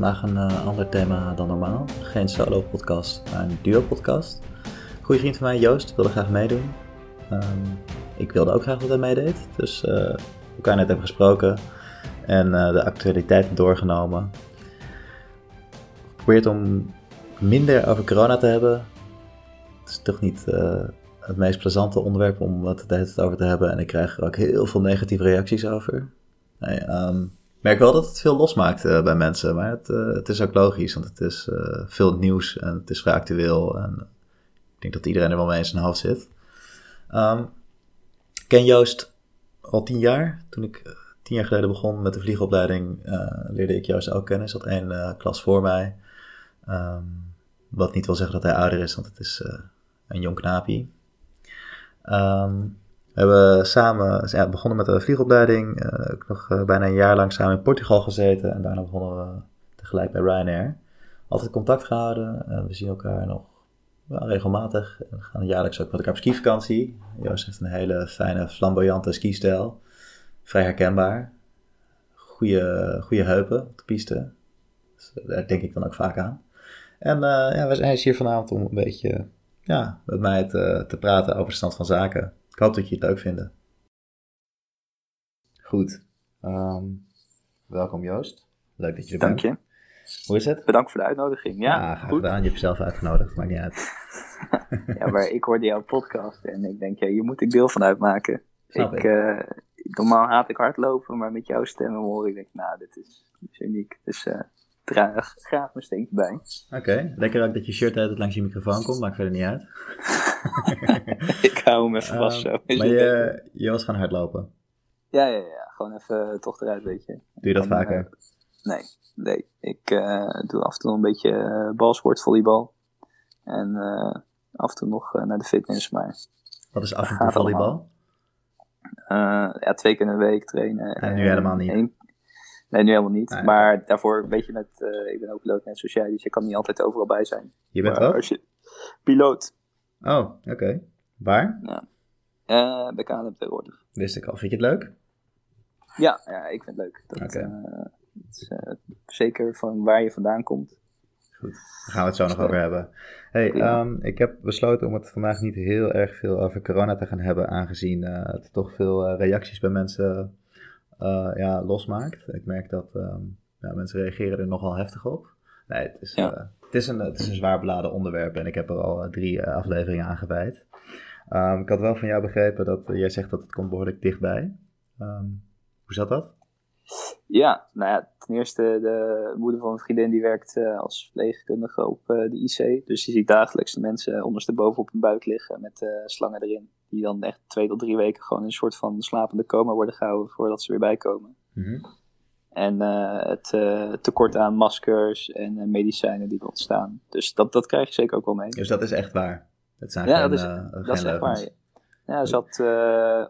Vandaag een uh, ander thema dan normaal. Geen solo-podcast, maar een duo-podcast. Goeie vriend van mij, Joost, wilde graag meedoen. Um, ik wilde ook graag dat hij meedeed. Dus uh, elkaar net even gesproken en uh, de actualiteiten doorgenomen. Geprobeerd om minder over corona te hebben. Het is toch niet het meest plezante onderwerp om het hele over te hebben. En ik krijg er ook heel veel negatieve reacties over. Um, ik merk wel dat het veel losmaakt uh, bij mensen, maar het, uh, het, is ook logisch, want het is uh, veel nieuws en het is vrij actueel. En ik denk dat iedereen er wel mee in zijn hoofd zit. Um, ken Joost al tien jaar. Toen ik tien jaar geleden begon met de vliegopleiding, leerde ik Joost ook kennen. Hij zat één klas voor mij. Um, wat niet wil zeggen dat hij ouder is, want het is een jong knapie. Um, we hebben samen begonnen met de vliegopleiding. Uh, nog uh, bijna een jaar lang samen in Portugal gezeten. En daarna begonnen we tegelijk bij Ryanair. Altijd contact gehouden. En we zien elkaar nog regelmatig. We gaan jaarlijks ook met elkaar op skivakantie. Joost heeft een hele fijne, flamboyante skistijl. Vrij herkenbaar. Goede, goede heupen op de piste. Dus daar denk ik dan ook vaak aan. En ja, we zijn hier vanavond om een beetje ja, met mij te, te praten over de stand van zaken. Ik hoop dat je het leuk vindt. Goed. Um, welkom Joost. Leuk dat je er bent. Dank je. Hoe is het? Bedankt voor de uitnodiging. Ja, ja graag gedaan. Je hebt jezelf uitgenodigd. Maakt niet uit. ja, maar ik hoorde jouw podcast en ik denk, ja, hier moet ik deel van uitmaken. Snap ik, uh, normaal haat ik hardlopen, maar met jouw stem hoor ik denk, nou, dit is, dit is uniek. Dus uh, draag graag mijn steentje bij. Oké, okay. lekker ook dat je shirt altijd langs je microfoon komt, maakt verder niet uit. ik hou hem even vast uh, zo. Maar je, je was gaan hardlopen? Ja, ja, ja. Gewoon even toch eruit, weet je. Doe je dat en, vaker? Uh, nee, nee. Ik uh, doe af en toe een beetje balsport, volleybal. En af en toe nog naar de fitness, maar... Wat is af en toe volleybal? ja, twee keer in de week trainen. En nu helemaal niet? Één, Nee, nu helemaal niet. Maar daarvoor, weet je, met, uh, ik ben ook piloot net zoals jij, dus je kan niet altijd overal bij zijn. Je bent? Als je, piloot. Oh, oké. Okay. Waar? Ja. Uh, bij KLM tegenwoordig. Wist ik al. Vind je het leuk? Ja, ja ik vind het leuk. Okay. uh, is, zeker van waar je vandaan komt. Goed, daar gaan we het zo nog over hebben. Hey, um, ik heb besloten om het vandaag niet heel erg veel over corona te gaan hebben, aangezien het toch veel reacties bij mensen uh, ja, losmaakt. Ik merk dat um, ja, mensen reageren er nogal heftig op. Nee, het is, ja. uh, het is, een, het is een zwaar beladen onderwerp en ik heb er al uh, drie afleveringen aan gewijd. Um, ik had wel van jou begrepen dat jij zegt dat het komt behoorlijk dichtbij. Um, hoe zat dat? Ja, nou ja, ten eerste de moeder van een vriendin die werkt als verpleegkundige op de IC. Dus die ziet dagelijks de mensen ondersteboven op hun buik liggen met slangen erin. Die dan echt twee tot drie weken gewoon in een soort van slapende coma worden gehouden voordat ze weer bijkomen. Mm -hmm. En uh, het uh, tekort aan maskers en uh, medicijnen die er ontstaan. Dus dat, dat krijg je zeker ook wel mee. Dus dat is echt waar? Dat zijn ja, geen, dat is, dat is echt waar. Ja, ze had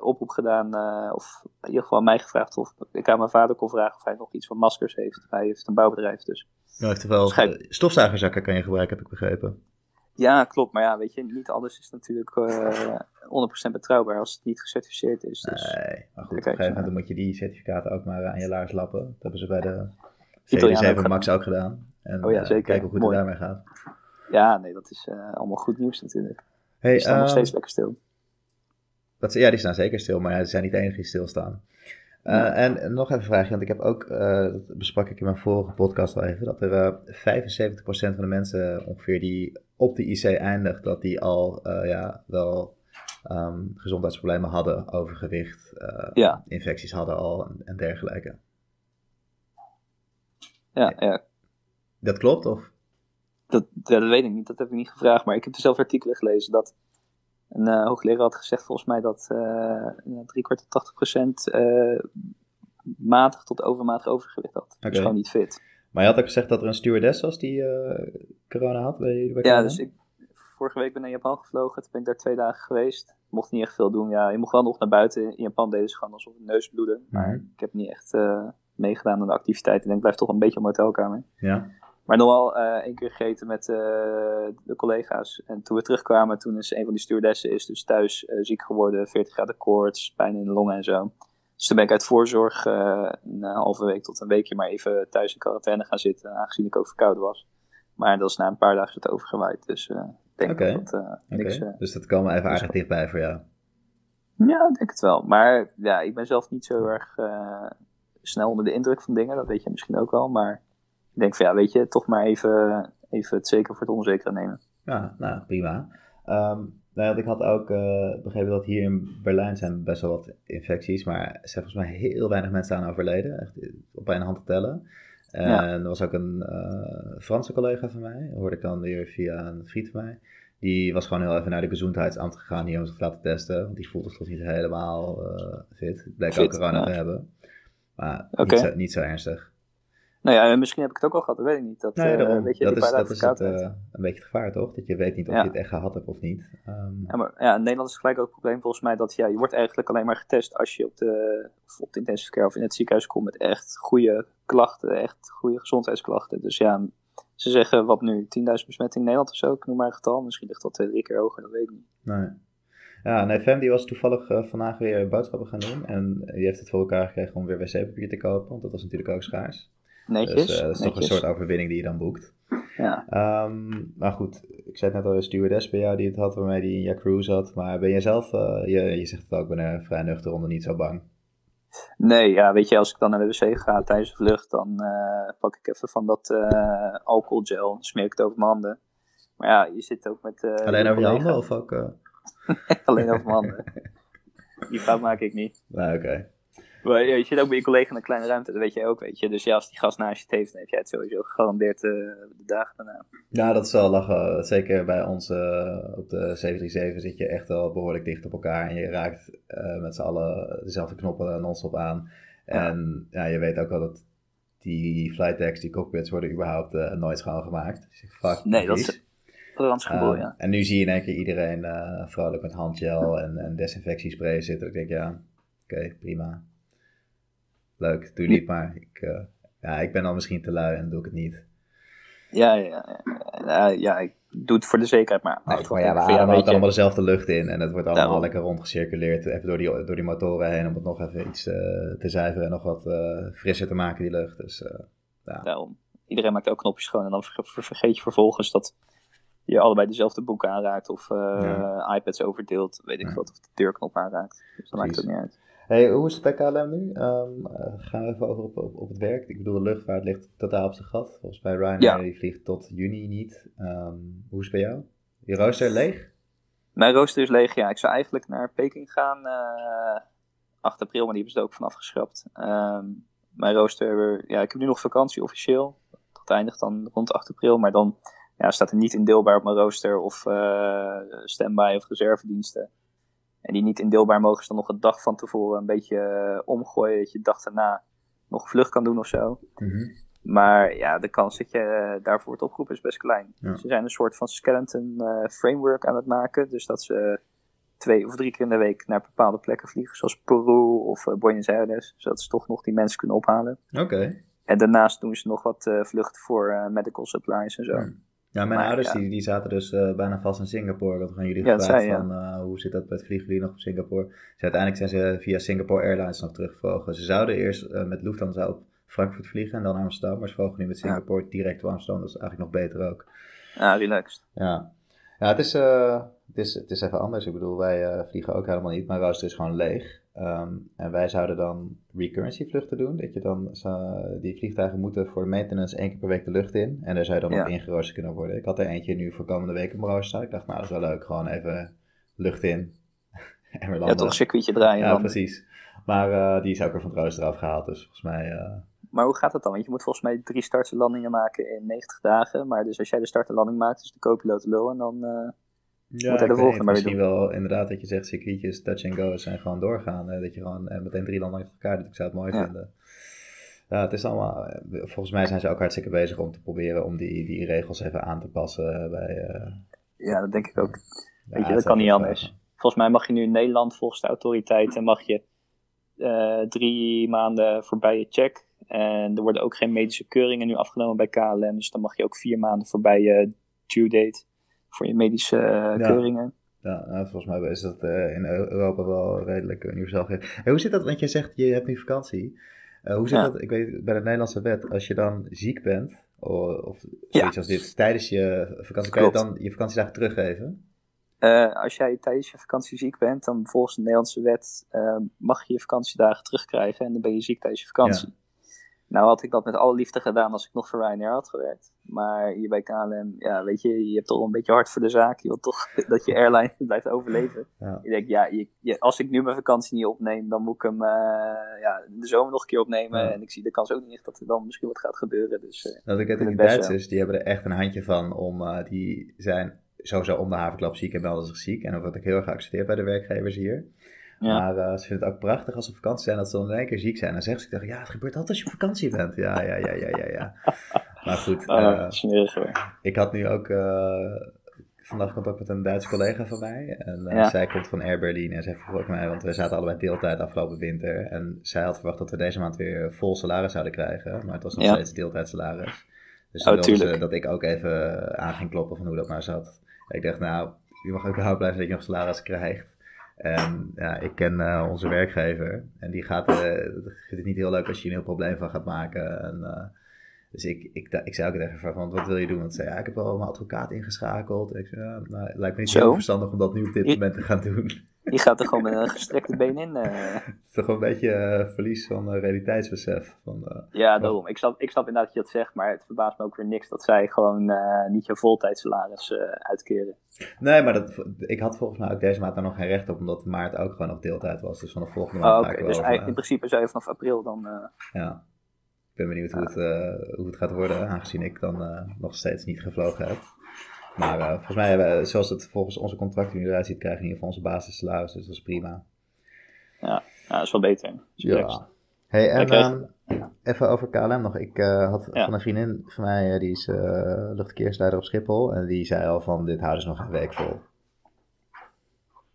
oproep gedaan, of in ieder geval mij gevraagd of ik aan mijn vader kon vragen of hij nog iets van maskers heeft. Hij heeft een bouwbedrijf dus. Heeft wel stofzuigerzakken kan je gebruiken, heb ik begrepen. Ja, klopt. Maar ja, weet je, niet alles is natuurlijk uh, 100% betrouwbaar als het niet gecertificeerd is. Dus nee, maar goed, op een gegeven moment moet je die certificaten ook maar aan je laars lappen. Dat hebben ze bij de CD7 Max ook gedaan. En oh ja, zeker. Uh, kijken hoe goed Mooi. het daarmee gaat. Ja, nee, dat is uh, allemaal goed nieuws natuurlijk. Hey, die staan nog steeds lekker stil. Dat, ja, die staan zeker stil, maar ja, ze zijn niet de enige die stilstaan. Uh, ja. en nog even een vraagje, want ik heb ook, dat besprak ik in mijn vorige podcast al even, dat er uh, 75% van de mensen ongeveer die op de IC eindigt, dat die al uh, ja, wel um, gezondheidsproblemen hadden, overgewicht, uh, ja. infecties hadden al en, en dergelijke. Ja, ja. Dat klopt, of? Dat, dat weet ik niet, dat heb ik niet gevraagd, maar ik heb er zelf artikelen gelezen dat een uh, hoogleraar had gezegd volgens mij dat uh, drie kwart tot 80 procent matig tot overmatig overgewicht had. Okay. Dus gewoon niet fit. Maar je had ook gezegd dat er een stewardess was die corona had bij, bij Ja, dus ik, vorige week ben ik naar Japan gevlogen. Toen ben ik daar twee dagen geweest. Mocht niet echt veel doen. Ja, je mocht wel nog naar buiten. In Japan deden ze gewoon alsof het neus bloeden. Maar mm -hmm. ik heb niet echt meegedaan aan de activiteiten. Ik denk, blijf toch een beetje op mijn hotelkamer. Ja. Maar nog wel uh, één keer gegeten met uh, de collega's. En toen we terugkwamen, toen is een van die stewardessen is dus thuis uh, ziek geworden. 40 graden koorts, pijn in de longen en zo. Dus toen ben ik uit voorzorg een halve week tot een weekje maar even thuis in quarantaine gaan zitten, aangezien ik ook verkouden was. Maar dat is na een paar dagen het overgewaaid. Dus ik denk dat dat niks... dus dat kwam even aardig dichtbij voor jou. Ja, ik denk het wel. Maar ja, ik ben zelf niet zo erg snel onder de indruk van dingen. Dat weet je misschien ook wel. Maar ik denk van ja, weet je, toch maar even, even het zeker voor het onzekere nemen. Ja, nou prima. Um, nou, ik had ook uh, begrepen dat hier in Berlijn zijn best wel wat infecties, maar er zijn volgens mij heel weinig mensen aan overleden, echt op een hand te tellen. En er was ook een uh, Franse collega van mij, hoorde ik dan weer via een vriend van mij. Die was gewoon heel even naar de gezondheidsamt gegaan hier om zich te laten testen. Want die voelde zich toch niet helemaal uh, fit. Bleek ook corona te hebben. Maar niet, zo, niet zo ernstig. Nou ja, misschien heb ik het ook al gehad, dat weet ik niet. Dat, nee, weet je, dat is, dat is het, uh, een beetje het gevaar, toch? Dat je weet niet of je het echt gehad hebt of niet. Um, ja, maar ja, in Nederland is gelijk ook het probleem volgens mij dat ja, je wordt eigenlijk alleen maar getest als je op de, op de intensive care of in het ziekenhuis komt met echt goede klachten, echt goede gezondheidsklachten. Dus ja, ze zeggen wat nu, 10.000 besmettingen in Nederland of zo, ik noem maar een getal. Misschien ligt dat twee, drie keer hoger, dat weet ik niet. Nee. Ja, nee, Fem die was toevallig uh, vandaag weer boodschappen gaan doen. En die heeft het voor elkaar gekregen om weer wc-papier te kopen, want dat was natuurlijk ook schaars. Netjes. Dus uh, dat is toch een soort overwinning die je dan boekt. Ja. Um, maar goed, ik zei net al, een stewardess bij jou die het had, waarmee die in je cruise zat. Maar ben jij zelf, uh, je, je zegt het ook, ben er vrij nuchter onder, niet zo bang? Nee, ja, weet je, als ik dan naar de wc ga tijdens de vlucht, dan uh, pak ik even van dat uh, alcoholgel, smeer ik het over mijn handen. Maar ja, je zit ook met... Uh, Alleen over je handen of ook... Alleen over mijn handen. Die fout maak ik niet. Nee, oké. Maar je zit ook bij je collega in een kleine ruimte, dat weet jij ook, weet je. Dus ja, als die gast naast je het heeft, dan heb jij het sowieso gegarandeerd uh, de dagen daarna. Ja, dat is wel lachen. Zeker bij ons uh, op de 737 zit je echt wel behoorlijk dicht op elkaar. En je raakt uh, met z'n allen dezelfde knoppen non-stop aan. En ja. ja. je weet ook wel dat die flight decks, die cockpits, worden überhaupt nooit schoongemaakt. Dus fuck, nee, dat is uh, ja. En nu zie je in één keer iedereen vrolijk met handgel en, en desinfectiespray zitten. Ik denk, ja, oké, okay, prima leuk, doe niet maar. Ik, uh, ja, ik ben dan misschien te lui en doe ik het niet. Ja, ja, ja, ja, ik doe het voor de zekerheid, maar... Nee, maar ja, we ademen ook allemaal dezelfde lucht in en het wordt allemaal Daarom. lekker rondgecirculeerd, even door die, door die motoren heen om het nog even iets uh, te zuiveren en nog wat uh, frisser te maken, die lucht. Dus, ja. Daarom. Iedereen maakt ook knopjes schoon en dan vergeet je vervolgens dat je allebei dezelfde boeken aanraakt of ja. iPads overdeelt, weet ik wat, of de deurknop aanraakt. Dus dat maakt het niet uit. Hey, hoe is het bij KLM nu? Um, gaan we even over op, op, op, het werk. Ik bedoel, de luchtvaart ligt totaal op zijn gat. Volgens mij Ryanair ja. die vliegt tot juni niet. Um, hoe is het bij jou? Je rooster leeg? Mijn rooster is leeg, ja. Ik zou eigenlijk naar Peking gaan uh, 8 april, maar die hebben ze er ook vanaf geschrapt. Um, mijn rooster, ja, ik heb nu nog vakantie officieel. Dat eindigt dan rond 8 april, maar dan ja, staat er niet indeelbaar op mijn rooster of uh, standby of reservediensten. En die niet indeelbaar mogen ze dan nog een dag van tevoren een beetje uh, omgooien. Dat je de dag daarna nog een vlucht kan doen of zo. Mm -hmm. Maar ja, de kans dat je uh, daarvoor wordt opgeroepen is best klein. Ja. Ze zijn een soort van skeleton uh, framework aan het maken. Dus dat ze twee of drie keer in de week naar bepaalde plekken vliegen. Zoals Peru of Buenos Aires. Zodat ze toch nog die mensen kunnen ophalen. Oké. Okay. En daarnaast doen ze nog wat vluchten voor medical supplies en zo. Mm. Ja, mijn maar, ouders ja. Die, die zaten dus uh, bijna vast in Singapore. Dat gaan jullie ja, gevraagd zei, van uh, hoe zit dat met vliegen jullie nog op Singapore? Dus uiteindelijk zijn ze via Singapore Airlines nog teruggevlogen. Ze zouden eerst uh, met Lufthansa op Frankfurt vliegen en dan Amsterdam. Maar ze vlogen nu met Singapore direct op Amsterdam. Dat is eigenlijk nog beter ook. Ja, relaxed. Ja, ja het, is, het, is, het is even anders. Ik bedoel, wij vliegen ook helemaal niet. Mijn rooster is gewoon leeg. Um, en wij zouden dan recurrency vluchten doen. Dat je dan, uh, die vliegtuigen moeten voor de maintenance één keer per week de lucht in. En daar zou je dan ja. op ingeroosterd kunnen worden. Ik had er eentje nu voor komende week op mijn rooster Ik dacht, nou dat is wel leuk. Gewoon even lucht in. en weer Ja, toch een circuitje draaien. Ja, dan. precies. Maar uh, die is ook weer van het rooster afgehaald. Dus volgens mij... Maar hoe gaat het dan? Want je moet volgens mij drie starts en landingen maken in 90 dagen. Maar dus als jij de start en landing maakt, dus de co-piloot lul en dan... Ja, moet de volgende maar misschien wel inderdaad dat je zegt circuitjes, touch and go zijn gewoon doorgaan. Hè? Dat je gewoon en meteen drie landen achter elkaar doet. Ik zou het mooi ja. vinden. Ja, het is allemaal, eh, volgens mij zijn ze ook hartstikke bezig om te proberen om die, die regels even aan te passen bij... Uh... Ja, dat denk ik ook. Ja, Weet je, dat kan niet anders. Vragen. Volgens mij mag je nu in Nederland, volgens de autoriteiten, mag je uh, drie maanden voorbij je check. En er worden ook geen medische keuringen nu afgenomen bij KLM. Dus dan mag je ook vier maanden voorbij je due date voor je medische uh, keuringen. Ja, nou, volgens mij is dat uh, in Europa wel redelijk universeel. Hey, hoe zit dat? Want jij zegt je hebt nu vakantie. Uh, hoe zit ja. dat? Ik weet bij de Nederlandse wet, als je dan ziek bent, of, of zoiets als dit, tijdens je vakantie, kan je dan je vakantiedagen teruggeven? Uh, als jij tijdens je vakantie ziek bent, dan volgens de Nederlandse wet mag je je vakantiedagen terugkrijgen en dan ben je ziek tijdens je vakantie. Ja. Nou had ik dat met alle liefde gedaan als ik nog voor Ryanair had gewerkt. Maar hier bij KLM, ja, weet je, je hebt toch een beetje hard voor de zaak. Je wilt toch dat je airline blijft overleven. Ja. Ik denk, ja, je, als ik nu mijn vakantie niet opneem, dan moet ik hem uh, ja, de zomer nog een keer opnemen. En ik zie de kans ook niet dat er dan misschien wat gaat gebeuren. Dus, uh, dat ik het in de Duitsers, die hebben er echt een handje van om, uh, die zijn sowieso om de havenklap ziek en melden zich ziek. En dat wordt ook heel erg geaccepteerd bij de werkgevers hier. Ja. Maar uh, ze vinden het ook prachtig als ze op vakantie zijn, dat ze dan in één keer ziek zijn. Dan zeggen ze tegen ja, het gebeurt altijd als je op vakantie bent. Ja, ja, ja, ja, ja, ja. Maar goed. Uh, smerig hoor. Ik had nu ook uh, vandaag contact met een Duitse collega van mij. En ja. zij komt van Air Berlin en zij vroeg ook mij, want we zaten allebei deeltijd afgelopen winter. En zij had verwacht dat we deze maand weer vol salaris zouden krijgen. Maar het was nog ja. steeds deeltijd salaris. Dus oh, ze dat ik ook even aan ging kloppen van hoe dat nou zat. Ik dacht, nou, je mag ook überhaupt blijven dat je nog salaris krijgt. En ja, ik ken uh, onze werkgever en die gaat, uh, vindt het niet heel leuk als je een heel probleem van gaat maken. En, uh, dus ik, ik, ik zei ook even van, wat wil je doen? Want zei, ja, ik heb al mijn advocaat ingeschakeld. Ik zei, ja, nou, het lijkt me niet zo verstandig om dat nu op dit moment te gaan doen. Je gaat er gewoon met een gestrekte been in. Uh. Het is toch een beetje uh, verlies van uh, realiteitsbesef. Van, ja, daarom. Ik snap, ik snap inderdaad dat je dat zegt, maar het verbaast me ook weer niks dat zij gewoon niet je voltijdsalaris uitkeren. Nee, maar dat, ik had volgens mij ook deze maand daar nog geen recht op, omdat maart ook gewoon nog deeltijd was. Dus van de volgende maand. Oh, okay. Dus in principe zou je vanaf april dan. Ja. Ik ben benieuwd hoe, het, hoe het gaat worden, aangezien ik dan nog steeds niet gevlogen heb. Maar uh, volgens mij, zoals het volgens onze contracten nu eruit ziet, krijgen we in ieder geval onze basissalaris. Dus dat is prima. Ja, ja dat is wel beter. ja. Hey, en um, even over KLM nog. Ik uh, had van een vriendin van mij, die is luchtverkeersleider op Schiphol. En die zei al van, dit houden ze nog een week vol.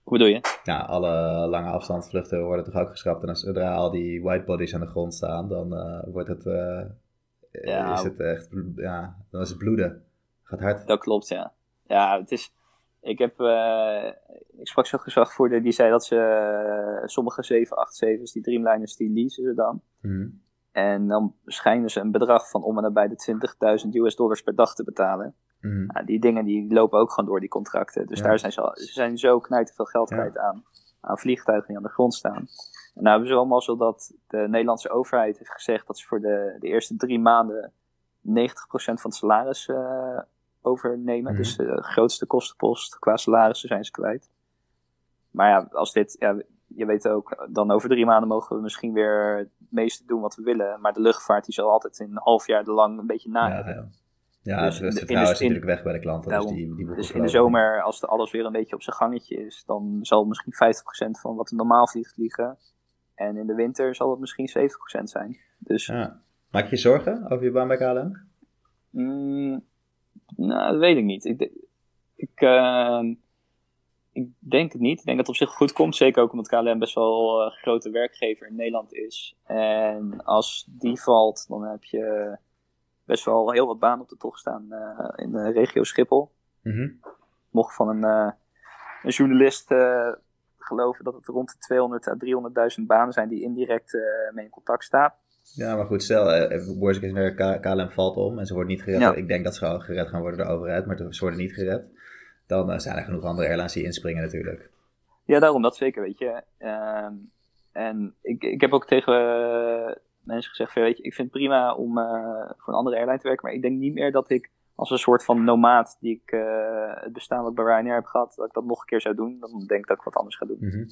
Hoe bedoel je? Ja, alle lange afstandsvluchten worden toch ook geschrapt. En als zodra al die whitebodies aan de grond staan, dan wordt het, ja. is het echt, ja, dan is het bloeden. Gaat hard. Dat klopt, ja. Ja, het is. Ik heb. Uh, ik sprak zo'n gezagvoerder die zei dat ze. Uh, sommige 787's, die Dreamliners, die leasen ze dan. Mm. En dan schijnen ze een bedrag van om en nabij de 20.000 US dollars per dag te betalen. Mm. Ja, die dingen die lopen ook gewoon door die contracten. Dus daar zijn ze, ze zijn zo knijten veel geld kwijt aan, aan vliegtuigen die aan de grond staan. En nou hebben ze allemaal zo dat de Nederlandse overheid heeft gezegd dat ze voor de, de eerste drie maanden 90% van het salaris uh, overnemen. Mhm. Dus de grootste kostenpost qua salarissen zijn ze kwijt. Maar ja, als dit, ja, je weet ook, dan over drie maanden mogen we misschien weer het meeste doen wat we willen. Maar de luchtvaart die zal altijd een half jaar lang een beetje na ja, Ja, ja dus het is natuurlijk weg bij de klanten. dus die, die dus in de zomer, als de alles weer een beetje op zijn gangetje is, dan zal misschien 50% van wat er normaal vliegt vliegen. En in de winter zal het misschien 70% zijn. Dus, ja. Maak je je zorgen over je baan bij KLM? Mm, nou, dat weet ik niet. Ik, ik, uh, ik denk het niet. Ik denk dat het op zich goed komt. Zeker ook omdat KLM best wel een grote werkgever in Nederland is. En als die valt, dan heb je best wel heel wat banen op de tocht staan uh, in de regio Schiphol. Mm -hmm. Mocht van een, uh, een journalist uh, geloven dat het rond de 200 à 300.000 banen zijn die indirect mee in contact staan. Ja, maar goed, stel, uh, worst case KLM valt om en ze wordt niet gered. Ik denk dat ze gered gaan worden door de overheid, maar ze worden niet gered. Dan uh, zijn er genoeg andere airlines die inspringen natuurlijk. Ja, daarom, dat zeker, weet je. Uh, en ik, ik heb ook tegen uh, mensen gezegd, weet je, ik vind het prima om uh, voor een andere airline te werken, maar ik denk niet meer dat ik als een soort van nomaat die ik het bestaan wat bij Ryanair heb gehad, dat ik dat nog een keer zou doen. Dan denk ik dat ik wat anders ga doen. -hmm.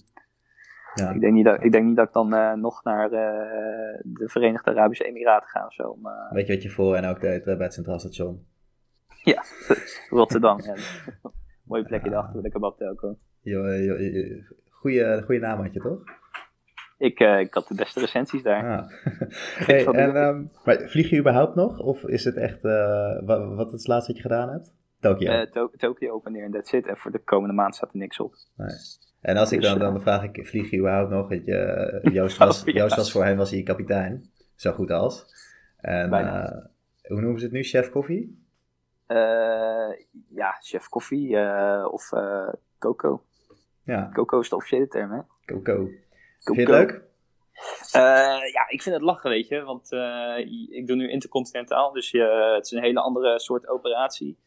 Ja. Ik, denk niet dat, ik denk niet dat ik dan uh, nog naar uh, de Verenigde Arabische Emiraten ga of zo. Maar... Weet je wat je voor en ook deed bij het Centraal Station? Ja, Rotterdam. ja. Mooie plekje ja. daarachter, de kebabtelco. Goeie, goede naam had je toch? Ik, uh, ik had de beste recensies daar. Ah. hey, en, um, maar vlieg je überhaupt nog? Of is het echt, wat, wat is het laatste wat je gedaan hebt? Tokio? To Tokio open neer en that's it. En voor de komende maand staat er niks op. Nee. En als ik dus, dan, dan vraag ik, vlieg je überhaupt nog? Dat je, Joost, was, oh, Joost was voor hem was hij kapitein, zo goed als. En uh, hoe noemen ze het nu, chef koffie? Uh, ja, chef koffie uh, of Coco. Ja, Coco is de officiële term, hè? Coco. Coco. Vind je het leuk? Eh, ja, ik vind het lachen, weet je. Want eh, ik doe nu intercontinentaal, dus je, het is een hele andere soort operatie.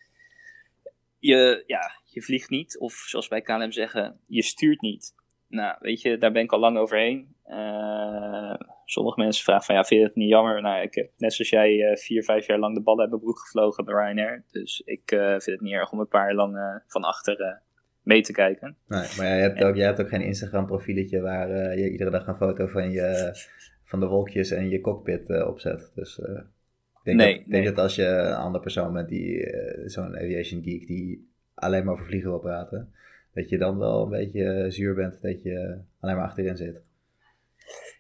Je, ja, je vliegt niet, of zoals wij KLM zeggen, je stuurt niet. Nou, weet je, daar ben ik al lang overheen. Eh, sommige mensen vragen van, ja, vind je het niet jammer? Nou, ik heb net zoals jij eh, vier, vijf jaar lang de ballen hebben broek gevlogen bij Ryanair. Dus ik eh, vind het niet erg om een paar jaar lang van achter mee te kijken. Nee, maar jij hebt, ook, jij hebt ook geen Instagram profieletje waar je iedere dag een foto van, je, van de wolkjes en je cockpit opzet. Dus denk, Nee, dat, ik denk dat als je een andere persoon bent die eh, zo'n aviation geek die alleen maar over vliegen wil praten, dat je dan wel een beetje zuur bent dat je alleen maar achterin zit.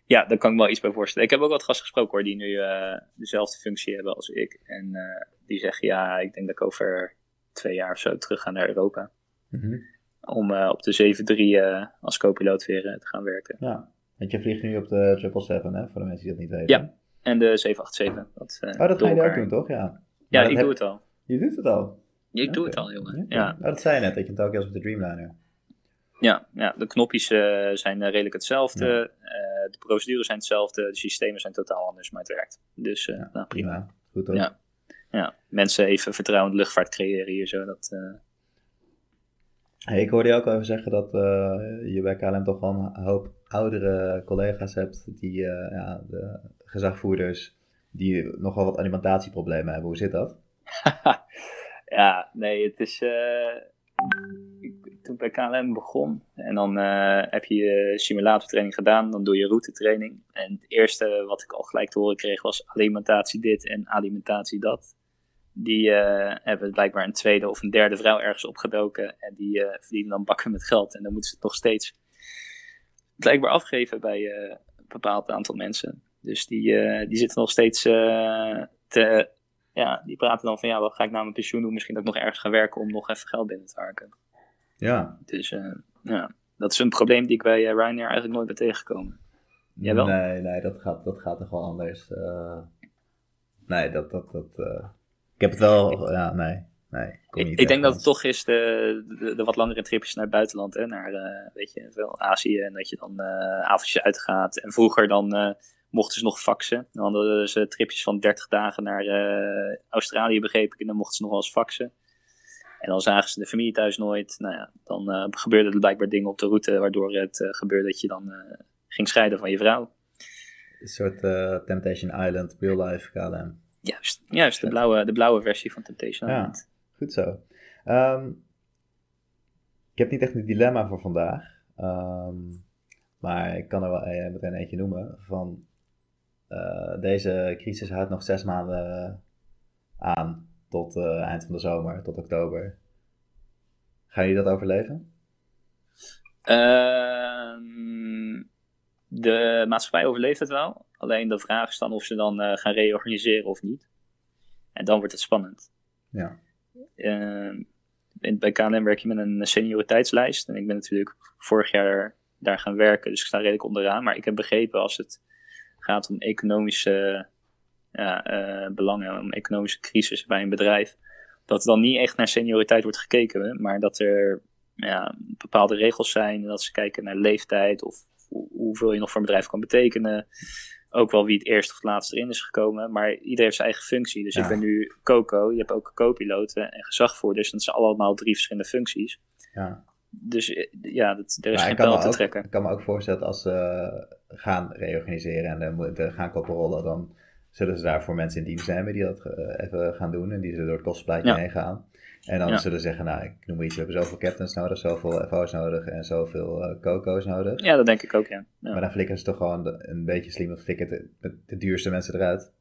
Ja, daar kan ik me wel iets bij voorstellen. Ik heb ook wat gasten gesproken hoor, die nu eh, dezelfde functie hebben als ik. En eh, die zeggen, ja, ik denk dat ik over twee jaar of zo terug ga naar Europa. Mhm. Om op de 7-3 eh, als co-piloot weer te gaan werken. Ja, want je vliegt nu op de 777, hè, voor de mensen die dat niet weten. Ja. En de 787. Dat, eh, Oh, dat ga je ook doen, toch? Ja, Ja, ik heb- doe het al. Je doet het al. Ik doe het al, jongen. Ja. Ja, Oh, dat zei je net, dat je in Tokio was op de Dreamliner. ja, ja de knopjes eh, zijn eh, redelijk hetzelfde. Ja. De procedures zijn hetzelfde. De systemen zijn totaal anders, maar het werkt. Dus eh, nou, prima. Prima. Goed toch? Ja. Ja, mensen even vertrouwen in de luchtvaart creëren hier zo. Dat, Hey, ik hoorde je ook al even zeggen dat je bij KLM toch wel een hoop oudere collega's hebt, die, ja, de gezagvoerders, die nogal wat alimentatieproblemen hebben. Hoe zit dat? ja, nee, het is. eh, ik- toen bij KLM begon en dan eh, heb je je simulatortraining gedaan, dan doe je routetraining. En het eerste wat ik al gelijk te horen kreeg was alimentatie dit en alimentatie dat. Die eh, hebben blijkbaar een tweede of een derde vrouw ergens opgedoken en die eh, verdienen dan bakken met geld. En dan moeten ze het nog steeds blijkbaar afgeven bij een bepaald aantal mensen. Dus die, eh, die zitten nog steeds eh, te ja, die praten dan van ja, wat ga ik na mijn pensioen doen? Misschien dat ik nog ergens ga werken om nog even geld binnen te harken. Ja. Dus eh, ja, dat is een probleem die ik bij Ryanair eigenlijk nooit ben tegengekomen. Jij wel? Nee, nee, dat gaat, dat gaat toch wel anders. nee, dat, dat, dat... Ik heb het wel... Ja, nee. Nee, Ik, denk dat het toch is de, de, de wat langere tripjes naar het buitenland, hè, naar weet je, veel Azië en dat je dan eh avondjes uitgaat. En vroeger dan mochten ze nog faxen. Dan hadden ze tripjes van 30 dagen naar eh, Australië, begreep ik, en dan mochten ze nog wel eens faxen. En dan zagen ze de familie thuis nooit. Nou ja, dan eh gebeurden er blijkbaar dingen op de route waardoor het eh, gebeurde dat je dan ging scheiden van je vrouw. Een soort Temptation Island, real life KLM. Juist, juist de, blauwe, de blauwe versie van Temptation Ja. Island. Goed zo. Ehm, ik heb niet echt een dilemma voor vandaag. Ehm, maar ik kan er wel meteen eentje noemen. Van eh, deze crisis houdt nog zes maanden aan. Tot eh, eind van de zomer, tot oktober. Gaan jullie dat overleven? Ehm, de maatschappij overleeft het wel. Alleen de vraag is dan of ze dan eh, gaan reorganiseren of niet. En dan wordt het spannend. Ja. Ehm, bij KLM werk je met een senioriteitslijst. En ik ben natuurlijk vorig jaar daar gaan werken, dus ik sta redelijk onderaan. Maar ik heb begrepen als het gaat om economische ja, eh, belangen, om economische crisis bij een bedrijf, dat er dan niet echt naar senioriteit wordt gekeken, maar dat er ja, bepaalde regels zijn. En dat ze kijken naar leeftijd of hoe- hoeveel je nog voor een bedrijf kan betekenen. Ook wel wie het eerst of het laatst erin is gekomen. Maar iedereen heeft zijn eigen functie. Dus Ja. ik ben nu Coco. Je hebt ook co-piloten en gezagvoerders. Dat zijn allemaal drie verschillende functies. ja. Dus eh, ja, dat, er is Maar geen pijl te ook, trekken. ik kan me ook voorstellen dat als ze gaan reorganiseren en gaan koppen rollen, dan zullen ze daarvoor mensen in dienst nemen die dat eh, even gaan doen en die ze door het kostenplaatje Ja. heen gaan. En dan Ja. zullen ze zeggen, nou, ik noem iets, we hebben zoveel captains nodig, zoveel FO's nodig en zoveel eh coco's nodig. Ja, dat denk ik ook, ja. Ja, Maar dan flikken ze toch gewoon de- een beetje slim, dan flikken de, de, de duurste mensen eruit.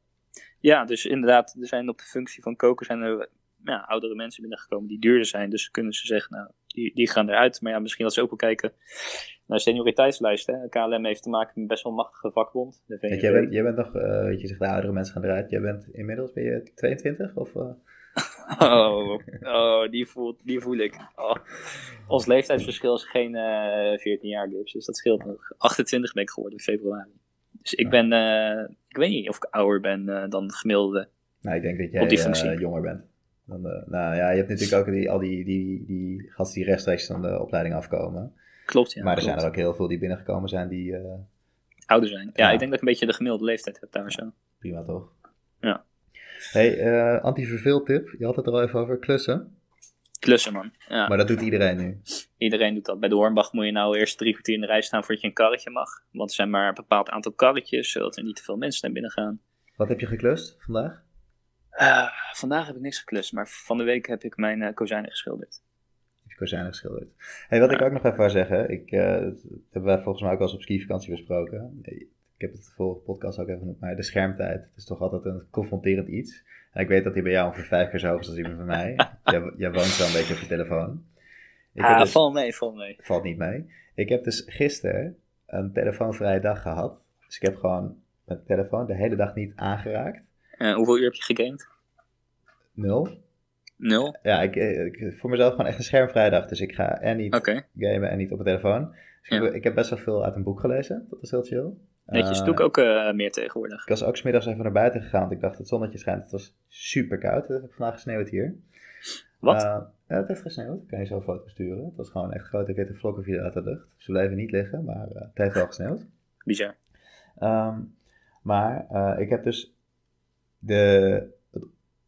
ja dus inderdaad, er zijn op de functie van Coco zijn er ja, oudere mensen binnengekomen die duurder zijn. Dus kunnen ze zeggen, nou, die, die gaan eruit. Maar ja, misschien dat ze ook wel kijken naar senioriteitslijsten. KLM heeft te maken met een best wel machtige vakbond. De VNV. jij bent, jij bent nog, eh, weet je zegt de oudere mensen gaan eruit, jij bent inmiddels, ben je 22 of... eh? Oh, oh die, voelt, die voel ik. Oh. Ons leeftijdsverschil is geen eh 14 jaar, Gibbs. Dus dat scheelt nog. 28 ben ik geworden in februari. Dus ik ben, eh, ik weet niet of ik ouder ben eh, dan de gemiddelde. Nou, ik denk dat jij eh, jonger bent. Dan, eh, nou ja, je hebt natuurlijk ook die, al die, die, die gasten die rechtstreeks van de opleiding afkomen. Klopt, ja. maar er klopt. zijn er ook heel veel die binnengekomen zijn die... eh, Ouder zijn. Ja, Ja. ik denk dat ik een beetje de gemiddelde leeftijd heb daar zo. prima toch? Ja. hey, eh antiverveeltip. Je had het er al even over klussen. Klussen, man. Ja, Maar dat doet iedereen nu. iedereen doet dat. Bij de Hornbach moet je nou eerst drie kwartier in de rij staan voordat je een karretje mag. Want er zijn maar een bepaald aantal karretjes, zodat er niet te veel mensen naar binnen gaan. Wat heb je geklust vandaag? Eh, vandaag heb ik niks geklust, maar van de week heb ik mijn eh, kozijnen geschilderd. Heb je kozijnen geschilderd. Hey, wat ik ook nog even wou zeggen. Ik, eh, dat hebben wij volgens mij ook wel eens op skivakantie besproken. Ik heb het de vorige podcast ook even genoemd. Maar de schermtijd. Het is toch altijd een confronterend iets. En ik weet dat die bij jou ongeveer vijf keer zo hoog is als die bij mij. jij, jij woont wel een beetje op je telefoon. Ik ah, dus- val mee, val mee. valt niet mee. Ik heb dus gisteren een telefoonvrije dag gehad. Dus ik heb gewoon mijn telefoon de hele dag niet aangeraakt. Eh, hoeveel uur heb je gegamed? Nul. Nul? Ja, ik, ik voor mezelf gewoon echt een schermvrije dag. Dus ik ga en niet gamen en niet op mijn telefoon. Dus ik, Ja. heb, ik heb best wel veel uit een boek gelezen. Dat is heel chill. netjes. Eh, doe ik ook eh, meer tegenwoordig. Ik was ook smiddags even naar buiten gegaan. Want ik dacht, het zonnetje schijnt. Het was super koud. Het heeft vandaag gesneeuwd hier. Wat? Eh, ja, het heeft gesneeuwd. Ik kan je zo foto sturen. Het was gewoon echt grote witte vlokken vielen uit de lucht. Ze bleven niet liggen, maar eh, het heeft wel gesneeuwd. Bizar. Ehm, maar eh, ik heb dus de.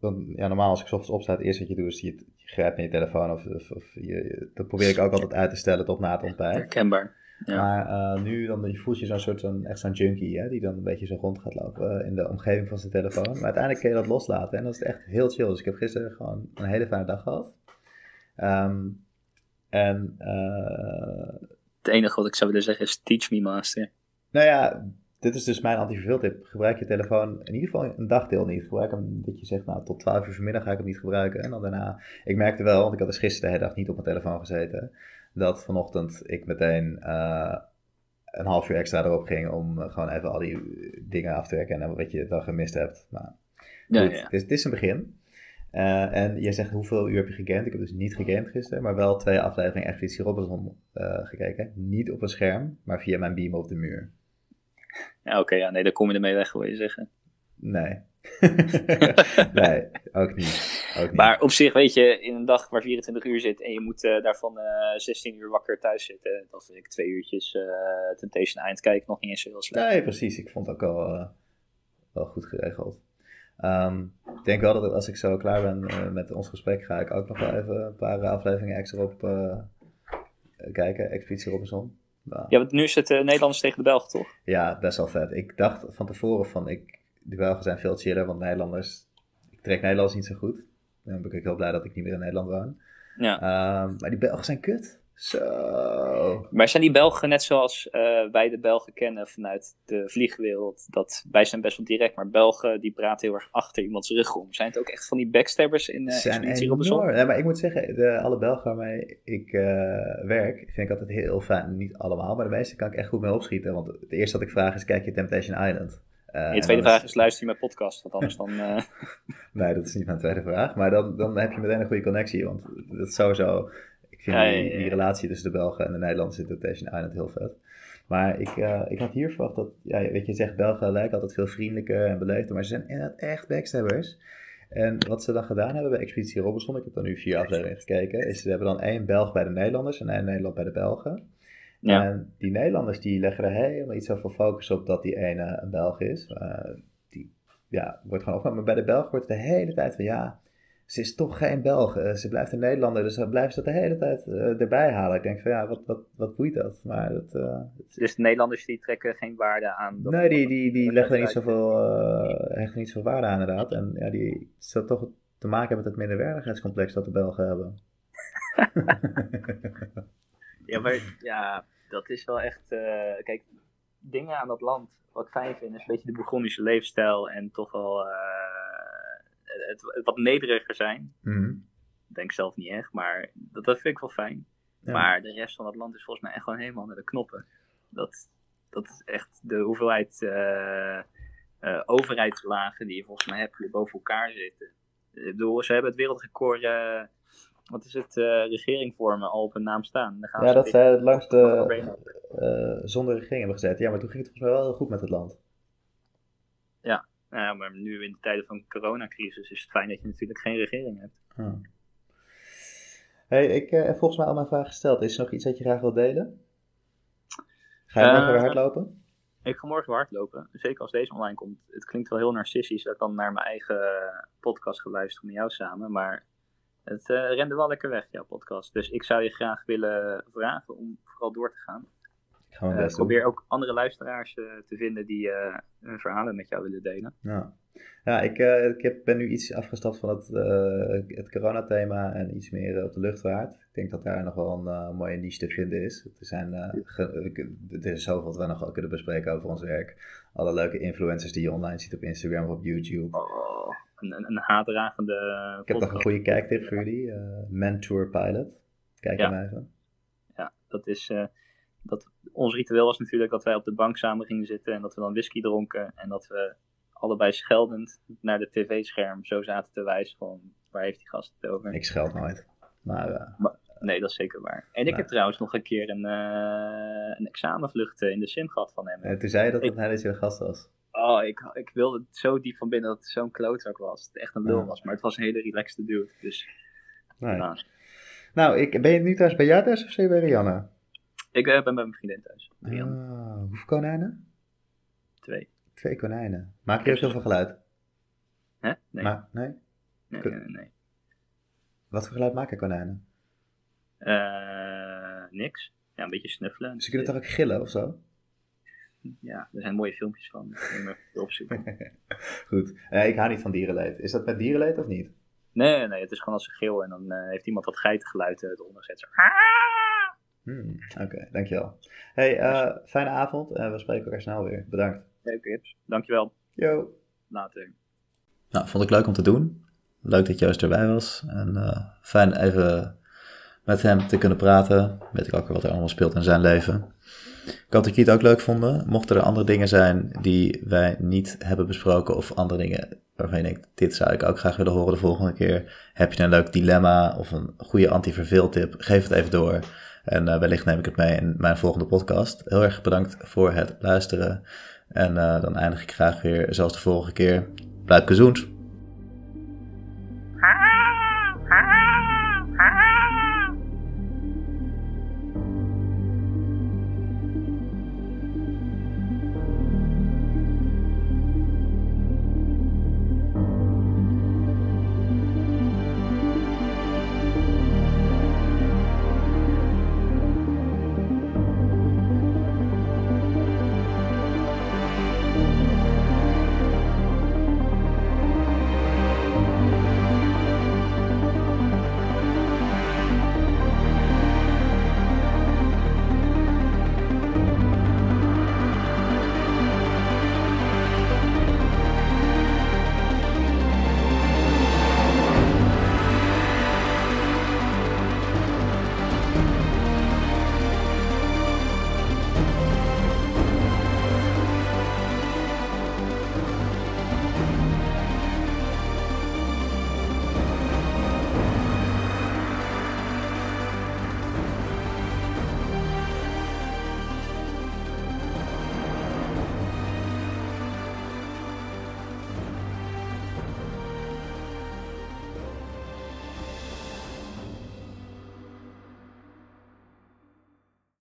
Dan, ja, normaal als ik ochtends opsta, het eerste wat je doet is je, je grijpt naar je telefoon. Of, of, of je, dat probeer ik ook altijd uit te stellen tot na het ontbijt. Herkenbaar. Ja. Maar eh, nu dan, je voelt je zo'n soort van, echt zo'n junkie, hè, die dan een beetje zo rond gaat lopen eh, in de omgeving van zijn telefoon. Maar uiteindelijk kun je dat loslaten en dat is echt heel chill. Dus ik heb gisteren gewoon een hele fijne dag gehad. Ehm, en eh, Het enige wat ik zou willen zeggen is teach me master. Nou ja, dit is dus mijn antiverveeltip. Gebruik je telefoon in ieder geval een dagdeel niet. Gebruik hem dat je zegt, nou tot 12 uur vanmiddag ga ik hem niet gebruiken. En dan daarna, ik merkte wel, want ik had dus gisteren de hele dag niet op mijn telefoon gezeten, dat vanochtend ik meteen eh, een half uur extra erop ging om gewoon even al die dingen af te werken en wat je dan gemist hebt. Maar Ja, goed, ja. Het, is, het is een begin. Eh, en je zegt hoeveel uur heb je gegamed? Ik heb dus niet gegamed gisteren, maar wel twee afleveringen Expeditie Robinson eh, gekeken. Niet op een scherm, maar via mijn beam op de muur. Ja, oké, ja, nee, daar kom je ermee weg, wil je zeggen. Nee. nee, ook niet. Ook niet. Maar op zich, weet je, in een dag waar 24 uur zit en je moet eh, daarvan eh 16 uur wakker thuis zitten, dan vind ik twee uurtjes eh Temptation Island kijken nog niet eens zo heel slecht. Nee, precies. Ik vond het ook wel, eh, wel goed geregeld. Ehm, ik denk wel dat als ik zo klaar ben met ons gesprek, ga ik ook nog wel even een paar afleveringen extra op kijken. Expeditie Robinson. Nou, Ja, want nu is het eh, Nederlanders tegen de Belgen, toch? Ja, best wel vet. Ik dacht van tevoren van, ik, de Belgen zijn veel chiller, want Nederlanders, ik trek Nederlands niet zo goed. Dan ben ik ook heel blij dat ik niet meer in Nederland woon. Ja. Ehm, maar die Belgen zijn kut. Zo. Maar zijn die Belgen net zoals eh, wij de Belgen kennen vanuit de vliegwereld? Dat wij zijn best wel direct, maar Belgen die praten heel erg achter iemands rug om. Zijn het ook echt van die backstabbers in eh zijn Robinson? enorm. Ja, maar ik moet zeggen, de, alle Belgen waarmee ik eh, werk, vind ik altijd heel fijn. Niet allemaal, maar de meeste kan ik echt goed mee opschieten. Want het eerste wat ik vraag is, kijk je Temptation Island? En Je tweede vraag is, luister je mijn podcast? Want anders dan... Nee, dat is niet mijn tweede vraag. Maar dan, dan heb je meteen een goede connectie. Want dat is sowieso... Ik vind Ja, ja, die, relatie tussen de Belgen en de Nederlanders in Temptation Island heel vet. Maar ik, eh, ik had hier verwacht dat... Ja, weet je, je zegt Belgen lijken altijd veel vriendelijker en beleefder. Maar ze zijn inderdaad echt backstabbers. En wat ze dan gedaan hebben bij Expeditie Robinson... Ik heb dan nu vier afleveringen gekeken... is ze hebben dan één Belg bij de Nederlanders en één Nederland bij de Belgen. ja. En die Nederlanders die leggen er helemaal niet zoveel focus op dat die ene een Belg is. Eh, die ja, wordt gewoon opgenomen. Maar bij de Belg wordt het de hele tijd van ja, ze is toch geen Belg. Eh, ze blijft een Nederlander, dus dan blijven ze dat de hele tijd eh, erbij halen. Ik denk van ja, wat, wat, wat boeit dat? Maar dat, eh, Dus de Nederlanders die trekken geen waarde aan. dat- nee, die, die, die leggen er niet zoveel, hechten niet zoveel waarde aan inderdaad. En ja, die zou toch te maken hebben met het minderwaardigheidscomplex dat de Belgen hebben. Ja, maar ja, dat is wel echt. kijk, dingen aan dat land. Wat ik fijn vind, is een beetje de Bourgondische leefstijl. En toch wel het, het wat nederiger zijn. Mhm. Ik denk zelf niet echt, maar dat, dat vind ik wel fijn. Ja. Maar de rest van het land is volgens mij echt gewoon helemaal naar de knoppen. Dat, dat is echt de hoeveelheid eh, eh, overheidslagen die je volgens mij hebt, die boven elkaar zitten. Ik bedoel, ze hebben het wereldrecord. eh, wat is het? regering vormen al op hun naam staan. Dan gaan Ja, ze dat zij het langste zonder regering hebben gezeten. Ja, maar toen ging het volgens mij wel heel goed met het land. Nou ja, maar nu in de tijden van coronacrisis is het fijn dat je natuurlijk geen regering hebt. Hey, ik heb volgens mij al mijn vraag gesteld. Is er nog iets dat je graag wilt delen? Ga je morgen weer hardlopen? Ik ga morgen weer hardlopen. Zeker als deze online komt. Het klinkt wel heel narcistisch dat ik dan naar mijn eigen podcast ga luisteren met jou samen. Maar het uh, rende wel lekker weg, jouw podcast. Dus ik zou je graag willen vragen om vooral door te gaan. Ik ga mijn Uh, best doen. probeer ook andere luisteraars uh, te vinden die hun verhalen met jou willen delen. Ja, ja ik, ik heb, ben nu iets afgestapt van het, het coronathema en iets meer op de luchtvaart. Ik denk dat daar nog wel een mooie niche te vinden is. Er, zijn, er is zoveel wat we nog kunnen bespreken over ons werk. Alle leuke influencers die je online ziet op Instagram of op YouTube. Oh, een, een, een haatdragende Ik heb nog een goede kijktip voor jullie. Mentor Pilot. Kijk ja. hem even. Ja, dat is... eh, dat, ons ritueel was natuurlijk dat wij op de bank samen gingen zitten en dat we dan whisky dronken en dat we allebei scheldend naar de tv-scherm zo zaten te wijzen van waar heeft die gast het over. Ik scheld nooit. Maar, uh, maar nee, dat is zeker waar. En ik heb trouwens nog een keer een, uh, een examenvlucht in de sim gehad van hem. En toen zei je dat het hij dat je gast was. Oh, ik, ik wilde het zo diep van binnen dat het zo'n klootzak was. Dat het echt een lul ja. was, maar het was een hele relaxed dude. Dus, nee. nou. nou, ik, ben je nu thuis bij jou thuis of bij Rianne? Ik uh, ben bij mijn vriendin thuis. Ah, hoeveel konijnen? Twee. Twee konijnen. Maak je ook zoveel geluid? Hè? Nee. Ma nee? Nee, nee, nee. Wat voor geluid maken konijnen? Uh, niks. Ja, een beetje snuffelen. Ze kunnen toch ook gillen of zo? Ja, er zijn mooie filmpjes van. Opzoeken. Goed. Uh, ik hou niet van dierenleed. Is dat met dierenleed of niet? Nee, nee, het is gewoon als een geel en dan uh, heeft iemand wat geitengeluid eronder gezet. Zo. Hmm, Oké, okay, dankjewel. Hey, uh, fijne avond en we spreken elkaar snel weer. Bedankt. Leuk, Rips. Dankjewel. Yo. Later. Nou, vond ik leuk om te doen. Leuk dat Joost erbij was. En uh, fijn even met hem te kunnen praten. Weet ik ook weer wat er allemaal speelt in zijn leven. Ik hoop dat jullie het ook leuk vonden. Mochten er andere dingen zijn die wij niet hebben besproken of andere dingen waarvan je denkt, dit zou ik ook graag willen horen de volgende keer. Heb je een leuk dilemma of een goede anti-verveeltip, geef het even door. En uh, wellicht neem ik het mee in mijn volgende podcast. Heel erg bedankt voor het luisteren. En uh, dan eindig ik graag weer zoals de vorige keer. Blijf gezond.